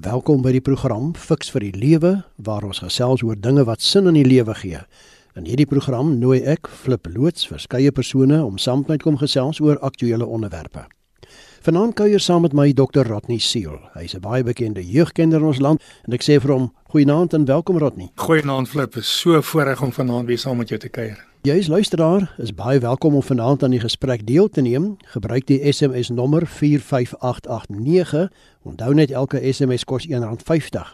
Welkom by die program Fix vir die Lewe waar ons gesels oor dinge wat sin in die lewe gee. In hierdie program nooi ek Flip Loots verskeie persone om saam met my kom gesels oor aktuelle onderwerpe. Vanaand kuier saam met my Dr. Rodney Seal. Hy's 'n baie bekende jeugkenner in ons land en ek sê vir hom goeienaand en welkom Rodney. Goeienaand Flip, is so voorreg om vanaand weer saam met jou te kuier. Jy is luisteraar, is baie welkom om vanaand aan die gesprek deel te neem. Gebruik die SMS nommer 45889. Onthou net elke SMS kos R1.50.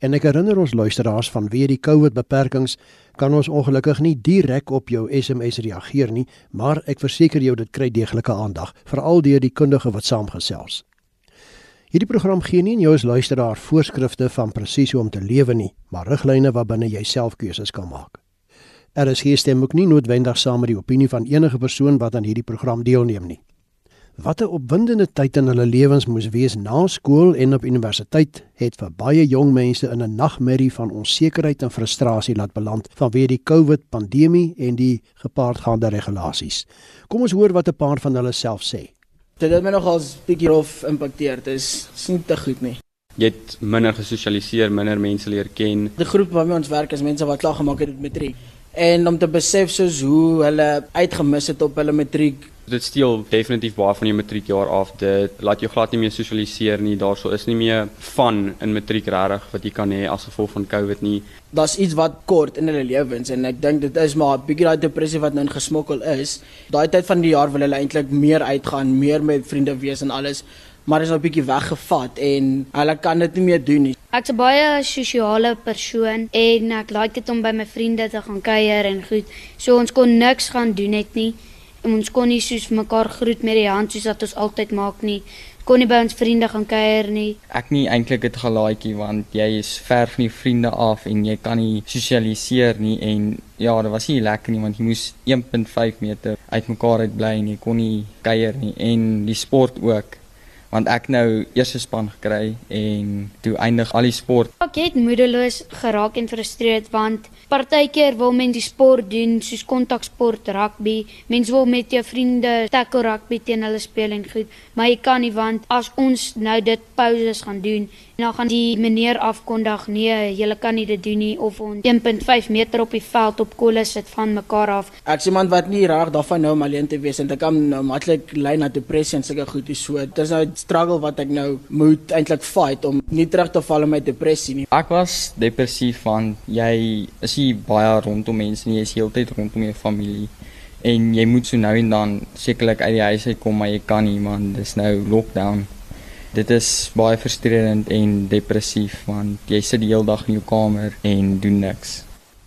En ek herinner ons luisteraars van wie die COVID beperkings kan ons ongelukkig nie direk op jou SMS reageer nie, maar ek verseker jou dit kry deeglike aandag, veral deur die kundige wat saamgesels. Hierdie program gee nie jou as luisteraar voorskrifte van presies hoe om te lewe nie, maar riglyne waarbinne jy self keuses kan maak. RSG stem ook nie noodwendig saam met die opinie van enige persoon wat aan hierdie program deelneem nie. Wat 'n opwindende tyd in hulle lewens moes wees na skool en op universiteit het vir baie jong mense in 'n nagmerrie van onsekerheid en frustrasie laat beland vanweë die COVID-pandemie en die gepaardgaande regulasies. Kom ons hoor wat 'n paar van hulle self sê. Dit het my nogals bietjie rof impakteer. Dit is nie te goed nie. Jy het minder gesosialiseer, minder mense leer ken. Die groep waarmee ons werk is mense wat klaar gemaak het met matriek en om te besef soos hoe hulle uitgemis het op hulle matriek. Dit steel definitief baie van jou matriekjaar af. Dit laat jou glad nie meer sosialiseer nie. Daarso is nie meer van in matriek regtig wat jy kan hê as gevolg van COVID nie. Daar's iets wat kort in hulle lewens en ek dink dit is maar 'n bietjie daai depressie wat nou ingesmokkel is. Daai tyd van die jaar wil hulle eintlik meer uitgaan, meer met vriende wees en alles maar is nou 'n bietjie weggevat en hulle kan dit nie meer doen nie. Ek's 'n baie sosiale persoon en ek like dit om by my vriende te gaan kuier en goed. So ons kon niks gaan doen net nie. En ons kon nie soos mekaar groet met die hand soos wat ons altyd maak nie. Kon nie by ons vriende gaan kuier nie. Ek nie eintlik dit gelaaitjie want jy is ver van die vriende af en jy kan nie sosialiseer nie en ja, dit was nie lekker nie want jy moes 1.5 meter uitmekaar uit bly en jy kon nie kuier nie en die sport ook want ek nou eerste span gekry en toe eindig al die sport. Ek het moedeloos geraak en frustreerd want partykeer wil mense die sport doen soos kontaksport, rugby. Mense wil met jou vriende tackle rugby teen hulle speel en goed, maar jy kan nie want as ons nou dit pauses gaan doen en dan gaan die meneer afkondig nee, jy kan nie dit doen nie of ons 1.5 meter op die veld op kolle sit van mekaar af. Ek sê man wat nie reg daarvan nou om alleen te wees en dit kan nou maklik lei na depressie en sulke goed so. Dit is nou 'n struggle wat ek nou moet eintlik fight om nie terug te val in my depressie nie. Ek was depressief want jy is nie baie rondom mense nie, jy is heeltyd rondom jou familie en jy moet so nou en dan sekerlik uit die huis uit kom maar jy kan nie man, dis nou lockdown. Dit is baie frustrerend en depressief want jy sit die hele dag in jou kamer en doen niks.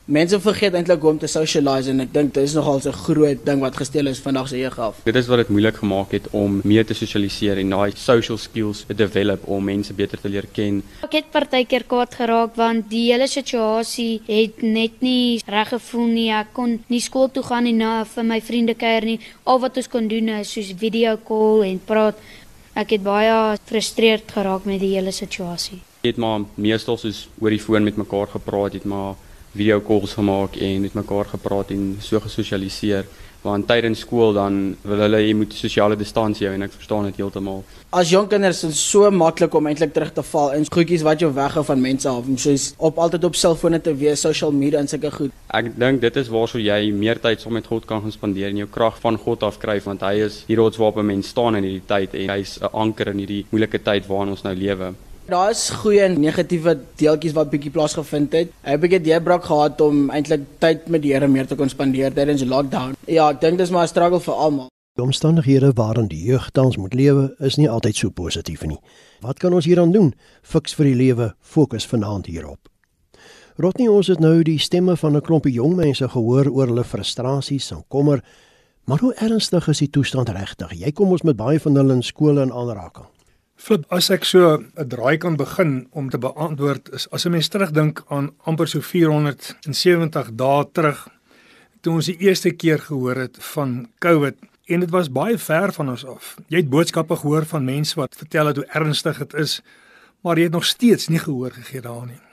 Mense vergeet eintlik hoe om te socialize en ek dink dit is nogal 'n groot ding wat gesteel is vandag se jeug af. Dit is wat dit moeilik gemaak het om meer te sosialiseer en daai social skills te develop om mense beter te leer ken. Ek het partykeer kwaad geraak want die hele situasie het net nie reg gevoel nie. Ek kon nie skool toe gaan nie na vir my vriende kuier nie. Al wat ons kon doen is soos video call en praat ek het baie frustreerd geraak met die hele situasie. Jy het maar meestal soos oor die foon met mekaar gepraat, het maar video calls gemaak en met mekaar gepraat en so gesosialiseer want tydens skool dan wil hulle jy moet sosiale distansie hou en ek verstaan dit heeltemal. As jong kinders is so maklik om eintlik terug te val in goedjies wat jou weghou van mense af, soos op altyd op selfone te wees, social media en sulke goed. Ek dink dit is waarso jy meer tyd saam met God kan gaan spandeer en jou krag van God af kry want hy is die rots waarop 'n mens staan in hierdie tyd en hy's 'n anker in hierdie moeilike tyd waarin ons nou lewe. Daar is goeie en negatiewe deeltjies wat bietjie plaasgevind het. Ek het 'n deurbraak gehad om eintlik tyd met die Here meer te kon spandeer tydens lockdown. Ja, ek dink dis maar 'n struggle vir almal. Die omstandighede waarin die jeug tans moet lewe, is nie altyd so positief nie. Wat kan ons hieraan doen? Fiks vir die lewe, fokus vanaand hierop. Rotnie ons het nou die stemme van 'n klompie jong mense gehoor oor hulle frustrasies en kommer. Maar hoe ernstig is die toestand regtig? Jy kom ons met baie van hulle in skole in aanraking. Flip, as ek so 'n draai kan begin om te beantwoord is as 'n mens terugdink aan amper so 470 dae terug toe ons die eerste keer gehoor het van COVID en dit was baie ver van ons af. Jy het boodskappe gehoor van mense wat vertel het hoe ernstig dit is, maar jy het nog steeds nie gehoor gegee daarin nie.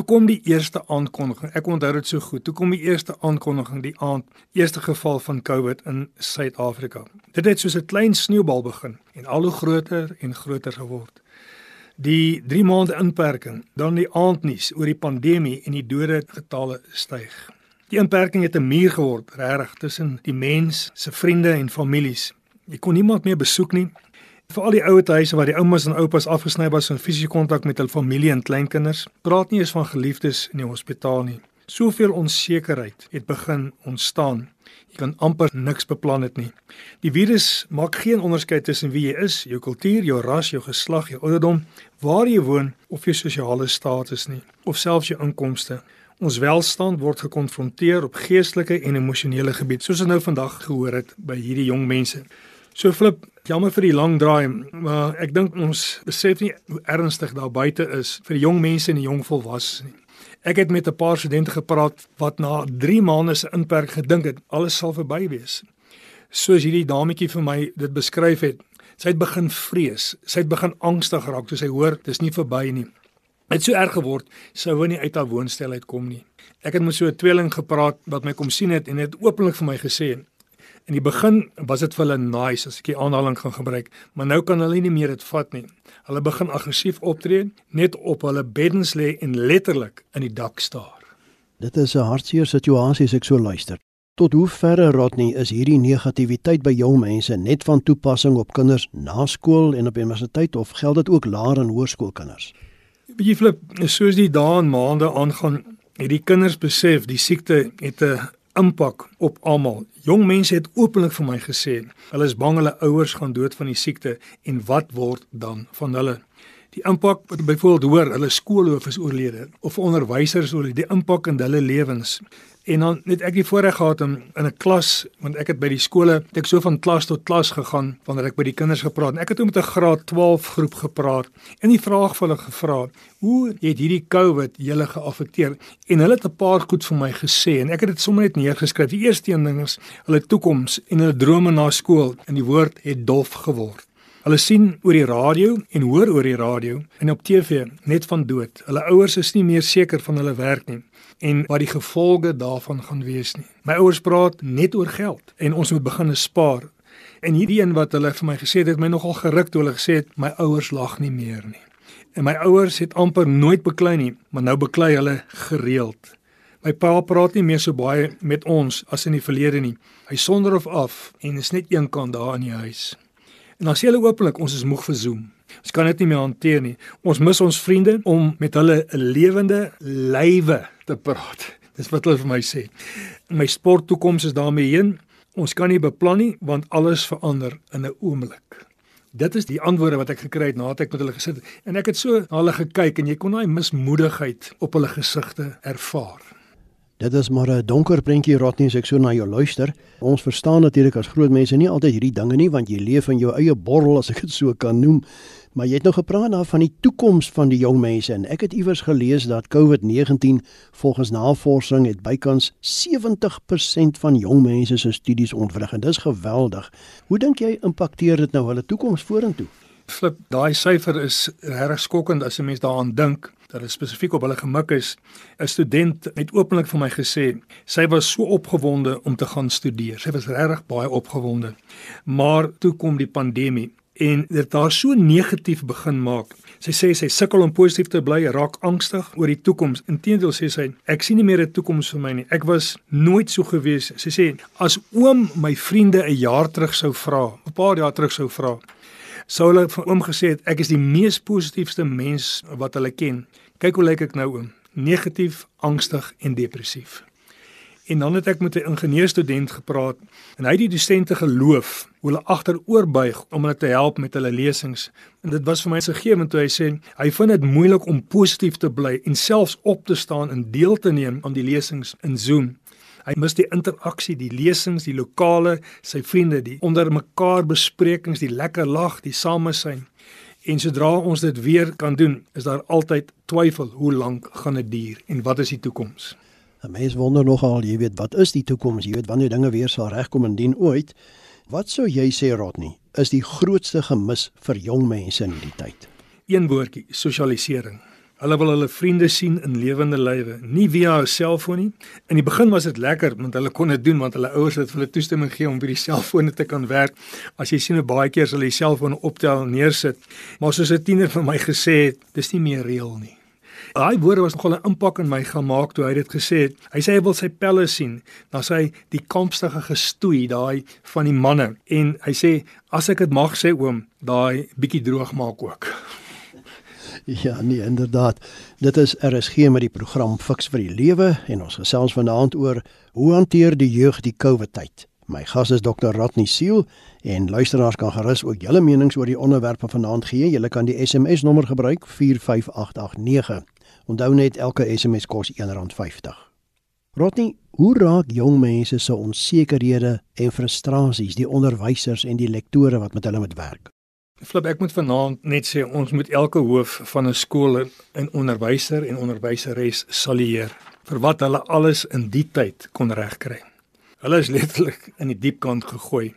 Toe kom die eerste aankondiging. Ek onthou dit so goed. Toe kom die eerste aankondiging die aand, eerste geval van COVID in Suid-Afrika. Dit het soos 'n klein sneeubal begin en al hoe groter en groter geword. Die 3 maande inperking, dan die aandnuus oor die pandemie en die dode getalle styg. Die inperking het 'n muur geword, regtig, tussen die mens, se vriende en families. Jy kon niemand meer besoek nie. Vir al die ouer huise waar die oumas en oupas afgesny was van fisiese kontak met hul familie en kleinkinders, praat nie eens van geliefdes in die hospitaal nie. Soveel onsekerheid het begin ontstaan. Jy kan amper niks beplan het nie. Die virus maak geen onderskeid tussen wie jy is, jou kultuur, jou ras, jou geslag, jou ouderdom, waar jy woon of jou sosiale status nie, of selfs jou inkomste. Ons welstand word gekonfronteer op geestelike en emosionele gebied, soos ons nou vandag gehoor het by hierdie jong mense. So flip, jammer vir die lang draai, maar ek dink ons besef nie hoe ernstig daar buite is vir die jong mense en die jong volwassenes nie. Ek het met 'n paar studente gepraat wat na 3 maande se inperk gedink het alles sal verby wees. Soos hierdie dametjie vir my dit beskryf het, sy het begin vrees, sy het begin angstig geraak toe sy hoor dis nie verby nie. Het so erg geword, sou hy nie uit haar woonstel uitkom nie. Ek het met so 'n tweeling gepraat wat my kom sien het en het openlik vir my gesê in die begin was dit vir hulle nice as ek die aanhaling gaan gebruik, maar nou kan hulle nie meer dit vat nie. Hulle begin aggressief optree, net op hulle beddens lê en letterlik in die dak staar. Dit is 'n hartseer situasie as ek so luister. Tot hoe verre Rodney is hierdie negativiteit by jong mense net van toepassing op kinders na skool en op universiteit of geld dit ook laer en hoërskoolkinders? Bietjie flip, soos die dae en maande aangaan, het die kinders besef die siekte het 'n impak op almal. Jong mense het openlik vir my gesê, hulle is bang hulle ouers gaan dood van die siekte en wat word dan van hulle? Die impak wat byvoorbeeld hoor, hulle skoolhoof is oorlede of onderwysers oor die impak in hulle lewens. En dan net ek die voorreg gehad om in 'n klas, want ek het by die skole, het ek so van klas tot klas gegaan wanneer ek by die kinders gepraat en ek het ook met 'n graad 12 groep gepraat en die vraag vir hulle gevra, "Hoe het hierdie COVID julle geaffekteer?" En hulle het 'n paar goed vir my gesê en ek het dit sommer net neergeskryf. Die eerste een ding is hulle toekoms en hulle drome na skool en die woord het dof geword. Hulle sien oor die radio en hoor oor die radio en op TV net van dood. Hulle ouers is nie meer seker van hulle werk nie en wat die gevolge daarvan gaan wees nie. My ouers praat net oor geld en ons moet begin spaar. En hierdie een wat hulle vir my gesê het, het my nogal geruk toe hulle gesê het my ouers lag nie meer nie. En my ouers het amper nooit beklei nie, maar nou beklei hulle gereeld. My pa praat nie meer so baie met ons as in die verlede nie. Hy sonder of af en is net een kant daar in die huis. En dan sê hulle openlik ons is moeg vir Zoom. Ons kan dit nie meer hanteer nie. Ons mis ons vriende om met hulle 'n lewende lywe te praat. Dis wat hulle vir my sê. My sporttoekoms is daarmee heen. Ons kan nie beplan nie want alles verander in 'n oomblik. Dit is die antwoorde wat ek gekry het nadat ek met hulle gesit het en ek het so na hulle gekyk en jy kon daai mismoedigheid op hulle gesigte ervaar. Dit is maar 'n donker prentjie Rodney as ek so na jou luister. Ons verstaan natuurlik as groot mense nie altyd hierdie dinge nie want jy leef in jou eie borrel as ek dit so kan noem. Maar jy het nou gepraat daar van die toekoms van die jong mense en ek het iewers gelees dat COVID-19 volgens navorsing het bykans 70% van jong mense se studies ontwrig en dis geweldig. Hoe dink jy impakteer dit nou hulle toekoms vorentoe? Flip, daai syfer is regtig skokkend as 'n mens daaraan dink dat dit spesifiek op hulle gemik is. 'n Student het openlik vir my gesê sy was so opgewonde om te gaan studeer. Sy was regtig baie opgewonde. Maar toe kom die pandemie en dit daar so negatief begin maak. Sy sê sy sukkel om positief te bly, raak angstig oor die toekoms. Inteendeel sê sy, ek sien nie meer 'n toekoms vir my nie. Ek was nooit so gewees. Sy sê as oom my vriende 'n jaar terug sou vra, 'n paar jaar terug sou vra, sou hulle vir oom gesê het ek is die mees positiefste mens wat hulle ken. Kyk hoe lyk ek nou oom? Negatief, angstig en depressief. En dan het ek met 'n ingenieurstudent gepraat en hy het die dosente geloof hulle agteroorbuig om hulle te help met hulle lesings. En dit was vir my segewend toe hy sê hy vind dit moeilik om positief te bly en selfs op te staan en deel te neem aan die lesings in Zoom. Hy mis die interaksie, die lesings, die lokale, sy vriende, die onder mekaar besprekings, die lekker lag, die samesyn. En sodra ons dit weer kan doen, is daar altyd twyfel hoe lank gaan dit duur en wat is die toekoms? 'n Mens wonder nogal, jy weet, wat is die toekoms? Jy weet wanneer dinge weer sal regkom en dien ooit. Wat sou jy sê, Rodney, is die grootste gemis vir jong mense in hierdie tyd? Een woordjie, sosialisering. Hulle wil hulle vriende sien in lewende lywe, nie via 'n selfoon nie. In die begin was dit lekker want hulle kon dit doen want hulle ouers het hulle toestemming gegee om by die selfone te kan werk. As jy sien hoe baie keer hulle die selfoon optel neersit. Maar soos 'n tiener vir my gesê het, dis nie meer reël nie. Daai woorde was nogal 'n impak in my gemaak toe hy dit gesê het. Hy sê hy wil sy pelle sien, dan sê hy die kampstige gestoei daai van die manne en hy sê as ek dit mag sê oom, daai bietjie droog maak ook. Ja, nee, inderdaad. Dit is RSG met die program Fix vir die Lewe en ons gesels vanaand oor hoe hanteer die jeug die COVID tyd. My gas is Dr. Ratni Siel en luisteraars kan gerus ook julle menings oor die onderwerp van vanaand gee. Julle kan die SMS nommer gebruik 45889. Onthou net elke SMS kos R1.50. Ratni, hoe raak jong mense se onsekerhede en frustrasies die onderwysers en die lektore wat met hulle moet werk? Flip, ek moet vanaand net sê ons moet elke hoof van 'n skool en onderwyser en onderwyseres salieer vir wat hulle alles in die tyd kon regkry. Hulle is letterlik in die diep kant gegooi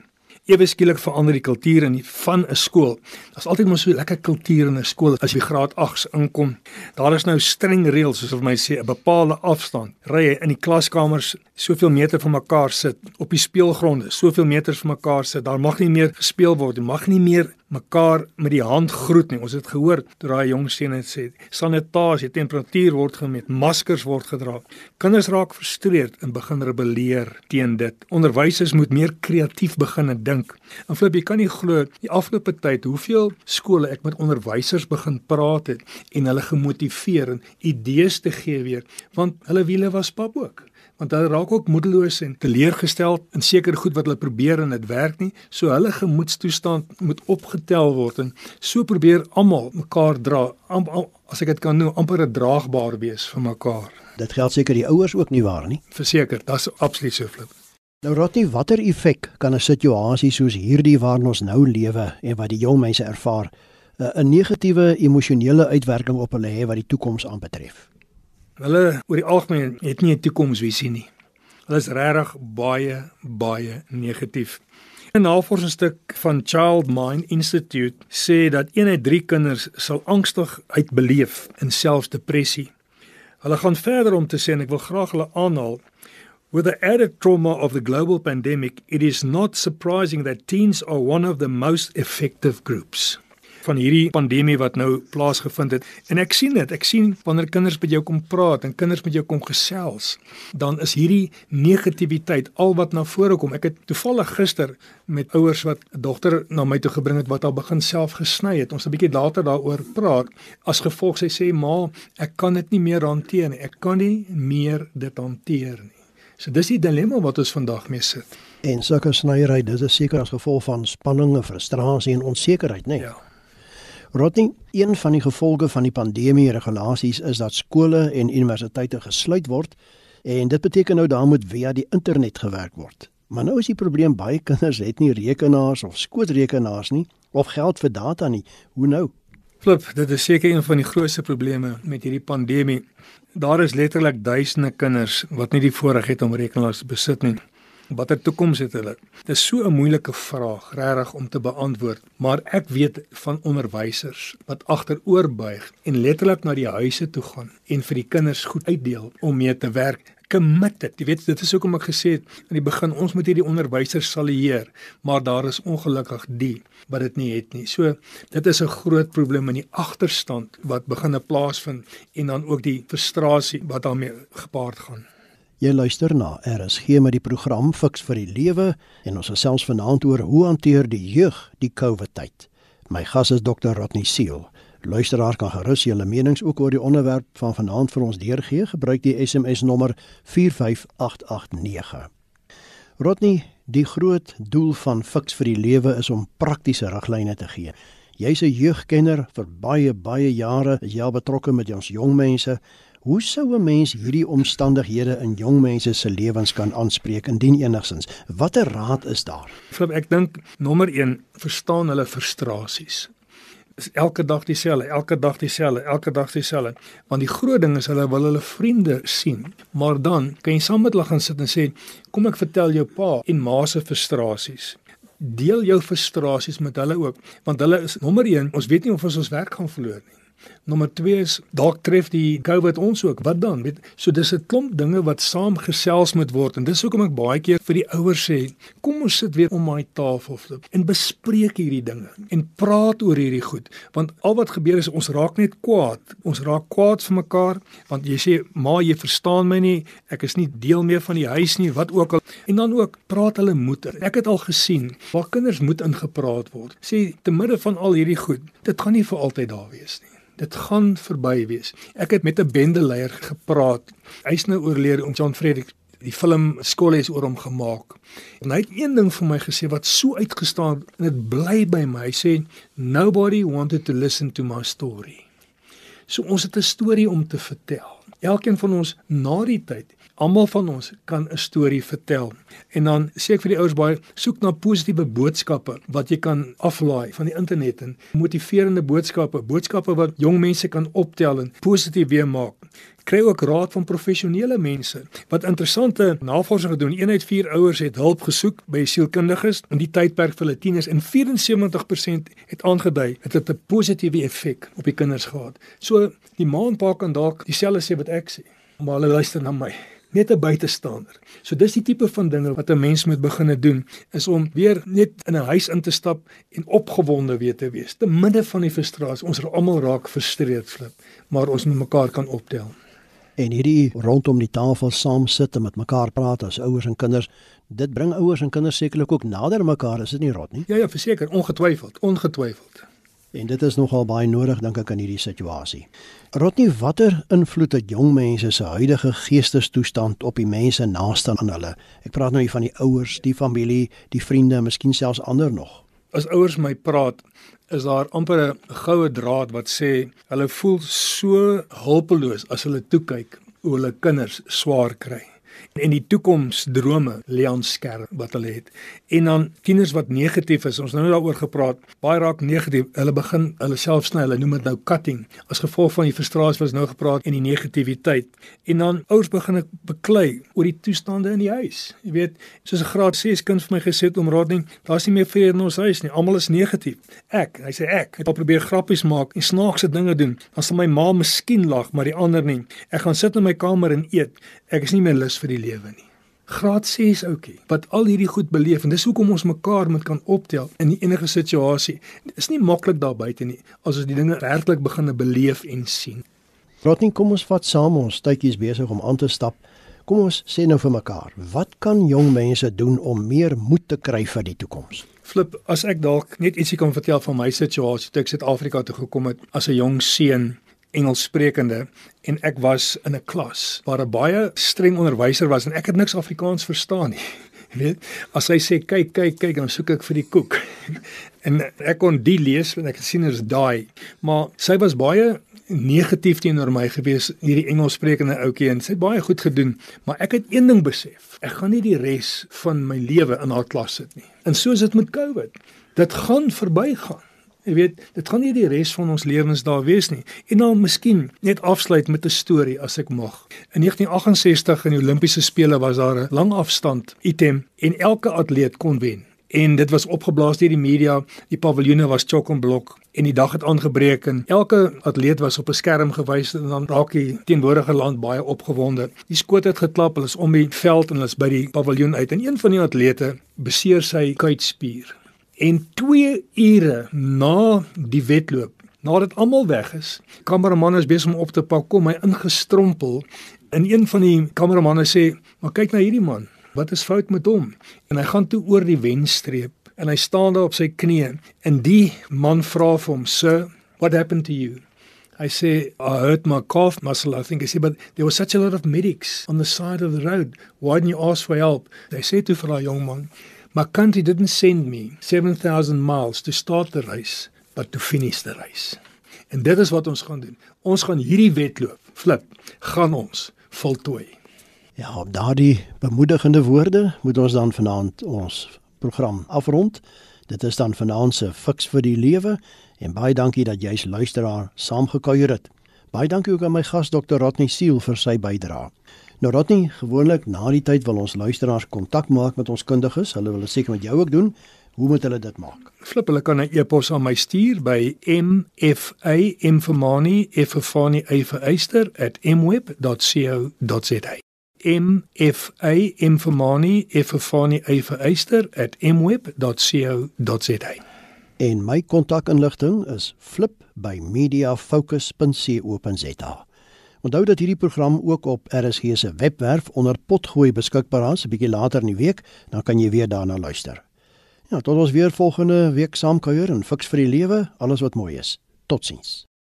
ewe skielik verander die kultuur in die van 'n skool. Daar's altyd mos so lekker kultuur in 'n skool as jy graad 8s inkom. Daar is nou streng reëls soos of my sê 'n bepaalde afstand. Ry jy in die klaskamers soveel meter van mekaar sit, op die speelgronde soveel meters van mekaar sit. Daar mag nie meer gespeel word, jy mag nie meer mekaar met die hand groet nie. Ons het gehoor toe daai jong seun het sê sanitasie, temperatuur word gemeet, maskers word gedra. Kinders raak frustreerd en begin rebelleer teen dit. Onderwysers moet meer kreatief begin en dink. En Flip, jy kan nie glo die afgelope tyd hoeveel skole ek met onderwysers begin praat het en hulle gemotiveer en idees te gee weer, want hulle wiele was pap ook. Want hulle raak ook moedeloos en teleurgestel in seker goed wat hulle probeer en dit werk nie. So hulle gemoedstoestand moet opgetel word en so probeer almal mekaar dra am, am, as ek dit kan noem amper 'n draagbaar wees vir mekaar. Dit geld seker die ouers ook nie waar nie. Verseker dit's absoluut so flip Nou Rotty, watter effek kan 'n situasie soos hierdie waarin ons nou lewe en wat die jong mense ervaar, 'n negatiewe emosionele uitwerking op hulle hê wat die toekoms aanbetref? Hulle oor die algemeen het nie 'n toekomsvisie nie. Hulle is regtig baie baie negatief. 'n Navorsingsstuk van Child Mind Institute sê dat 1 uit 3 kinders sal angstig uitbeleef en selfs depressie. Hulle gaan verder om te sê en ek wil graag hulle aanhaal With the added trauma of the global pandemic, it is not surprising that teens are one of the most effective groups van hierdie pandemie wat nou plaasgevind het. En ek sien dit, ek sien wanneer kinders met jou kom praat en kinders met jou kom gesels, dan is hierdie negativiteit al wat na vore kom. Ek het toevallig gister met ouers wat 'n dogter na my toe gebring het wat al begin self gesny het. Ons 'n bietjie later daaroor praat. As gevolg sy sê, "Ma, ek kan dit nie meer hanteer nie. Ek kan nie meer dit hanteer nie." So dis die dilemma wat ons vandag mee sit. En sulke snyerry, dis is seker as gevolg van spanning en frustrasie en onsekerheid, né? Nee? Ja. Rodney, een van die gevolge van die pandemie regulasies is dat skole en universiteite gesluit word en dit beteken nou daar moet via die internet gewerk word. Maar nou is die probleem baie kinders het nie rekenaars of skootrekenaars nie of geld vir data nie. Hoe nou? Flip, dit is seker een van die grootste probleme met hierdie pandemie. Daar is letterlik duisende kinders wat nie die voorreg het om rekenaars te besit nie. Watter toekoms het hulle? Dit is so 'n moeilike vraag, regtig om te beantwoord, maar ek weet van onderwysers wat agteroorbuig en letterlik na die huise toe gaan en vir die kinders goed uitdeel om mee te werk committed. Jy weet, dit is hoekom ek gesê het aan die begin ons moet hierdie onderwysers salieer, maar daar is ongelukkig die wat dit nie het nie. So dit is 'n groot probleem in die agterstand wat begine plaasvind en dan ook die frustrasie wat daarmee gepaard gaan. Jy luister na RSG met die program Fix vir die Lewe en ons gesels vanaand oor hoe hanteer die jeug die COVID tyd. My gas is Dr. Rodney Seal. Luisteraars kan gerus julle menings ook oor die onderwerp van vanaand vir ons deurgee. Gebruik die SMS nommer 45889. Rodney, die groot doel van Fix vir die Lewe is om praktiese riglyne te gee. Jy's 'n jeugkenner vir baie baie jare, is jy betrokke met ons jong mense. Hoe sou 'n mens hierdie omstandighede in jong mense se lewens kan aanspreek indien enigsins? Watter raad is daar? Ek dink nommer 1, verstaan hulle frustrasies elke dag dieselfde, elke dag dieselfde, elke dag dieselfde. Want die groot ding is hulle wil hulle vriende sien. Maar dan kan jy saam met hulle gaan sit en sê, "Kom ek vertel jou pa en ma se frustrasies." Deel jou frustrasies met hulle ook, want hulle is nommer 1, ons weet nie of ons ons werk gaan verloor nie. Nommer 2 is dalk tref die COVID ons ook. Wat dan? Weet, so dis 'n klomp dinge wat saam gesels moet word en dis hoekom ek baie keer vir die ouers sê, kom ons sit weer om my tafel en bespreek hierdie dinge en praat oor hierdie goed, want al wat gebeur is ons raak net kwaad. Ons raak kwaad vir mekaar want jy sê, "Ma, jy verstaan my nie. Ek is nie deel meer van die huis nie, wat ook al." En dan ook praat hulle moeder. Ek het al gesien waar kinders moet ingepraat word. Sê te midde van al hierdie goed, dit gaan nie vir altyd daar wees nie. Dit gaan verby wees. Ek het met 'n bendeleier gepraat. Hy's nou oorlede, om John Frederik die film skool is oor hom gemaak. En hy het een ding vir my gesê wat so uitgestaan en dit bly by my. Hy sê nobody wanted to listen to my story. So ons het 'n storie om te vertel. Elkeen van ons na die tyd Almal van ons kan 'n storie vertel. En dan sê ek vir die ouers baie, soek na positiewe boodskappe wat jy kan aflaai van die internet en motiverende boodskappe, boodskappe wat jong mense kan optel en positief weer maak. Kry ook raad van professionele mense wat interessante navorsing gedoen. Een uit 4 ouers het hulp gesoek by sielkundiges in die tydperk vir hulle tieners en 74% het aangedui dit het 'n positiewe effek op die kinders gehad. So die ma en pa kan dalk dieselfde sê wat ek sê, maar hulle luister na my net 'n buitestander. So dis die tipe van dinge wat 'n mens moet begine doen is om weer net in 'n huis in te stap en opgewonde weer te wees te midde van die frustrasie. Ons almal raak frustreerd flip, maar ons moet mekaar kan optel. En hierdie rondom die tafel saam sit en met mekaar praat as ouers en kinders, dit bring ouers en kinders sekerlik ook nader mekaar, is dit nie rot nie? Ja ja, verseker, ongetwyfeld, ongetwyfeld. En dit is nogal baie nodig dink ek in hierdie situasie. Rodney, watter invloed het jong mense se huidige geestestoestand op die mense naaste aan hulle? Ek praat nou hier van die ouers, die familie, die vriende, miskien selfs ander nog. As ouers my praat, is daar amper 'n goue draad wat sê hulle voel so hulpeloos as hulle toe kyk hoe hulle kinders swaar kry en die toekomsdrome lê aan skerp wat hulle het. En dan tieners wat negatief is, ons nou daaroor gepraat, baie raak negatief. Hulle begin hulle self sny, hulle noem dit nou cutting as gevolg van die frustrasie wat ons nou gepraat en die negativiteit. En dan ouers begin ek beklei oor die toestande in die huis. Jy weet, soos 'n graad 6 kind vir my gesê het om raading, daar's nie meer vrede in ons huis nie. Almal is negatief. Ek, hy sê ek, het al probeer grappies maak en snaakse dinge doen. Dan sal my ma miskien lag, maar die ander nie. Ek gaan sit in my kamer en eet. Ek is nie meer lus vir die lewe nie. Graad 6 ouetjie wat al hierdie goed beleef en dis hoekom ons mekaar moet kan optel in enige situasie. Dit is nie maklik daar buite nie as ons die dinge werklik begin beleef en sien. Rotting, kom ons vat saam ons tydjies besig om aan te stap. Kom ons sê nou vir mekaar, wat kan jong mense doen om meer moed te kry vir die toekoms? Flip, as ek dalk net ietsie kan vertel van my situasie toe ek Suid-Afrika toe gekom het as 'n jong seun Engelssprekende en ek was in 'n klas waar 'n baie streng onderwyser was en ek het niks Afrikaans verstaan nie. Jy weet, as hy sê kyk, kyk, kyk, dan soek ek vir die koek. en ek kon die lees en ek het sien is daai, maar sy was baie negatief teenoor my gewees hierdie Engelssprekende ouetjie en sy het baie goed gedoen, maar ek het een ding besef. Ek gaan nie die res van my lewe in haar klas sit nie. En so is dit met COVID. Dit gaan verbygaan. Jy weet, dit gaan nie die res van ons lewens daar wees nie. En dan miskien net afsluit met 'n storie as ek mag. In 1968 in die Olimpiese spele was daar 'n lang afstand item en elke atleet kon wen. En dit was opgeblaas deur die media. Die paviljoene was chock en blok en die dag het aangebreek en elke atleet was op 'n skerm gewys en dan raak die teenwoordige land baie opgewonde. Die skoot het geklap, hulle is om die veld en hulle is by die paviljoen uit en een van die atlete beseer sy kuitspier En 2 ure na die wedloop, nadat almal weg is, kameraman is besig om op te pak, kom hy ingestrompel en een van die kameramanne sê, "Maar kyk na hierdie man. Wat is fout met hom?" En hy gaan toe oor die wenstreep en hy staan daar op sy knieë en die man vra vir hom, "Sir, what happened to you?" I say, I hurt my calf muscle, I think. I say, but there was such a lot of medics on the side of the road. Why didn't you ask for help? They say to for a young man, My country didn't send me 7000 miles to start the race, but to finish the race. En dit is wat ons gaan doen. Ons gaan hierdie wedloop, flip, gaan ons voltooi. Ja, op daardie bemoedigende woorde moet ons dan vanaand ons program afrond. Dit is dan vanaand se fiks vir die lewe en baie dankie dat jy's luisteraar saamgekuier het. Baie dankie ook aan my gas Dr. Rodney Siel vir sy bydrae. Nou dat nie gewoonlik na die tyd wil ons luisteraars kontak maak met ons kundiges. Hulle wil seker met jou ook doen. Hoe moet hulle dit maak? Flip, hulle kan 'n e-pos aan my stuur by mfa.mfamani effefani effeister @mweb.co.za. mfa.mfamani effefani effeister @mweb.co.za. En my kontakinligting is flip@mediafocus.co.za. Onthou dat hierdie program ook op RSG se webwerf onder potgooi beskikbaar is 'n bietjie later in die week, dan kan jy weer daarna luister. Ja, tot ons weer volgende week saam kuier en fiks vir die lewe, alles wat mooi is. Totsiens.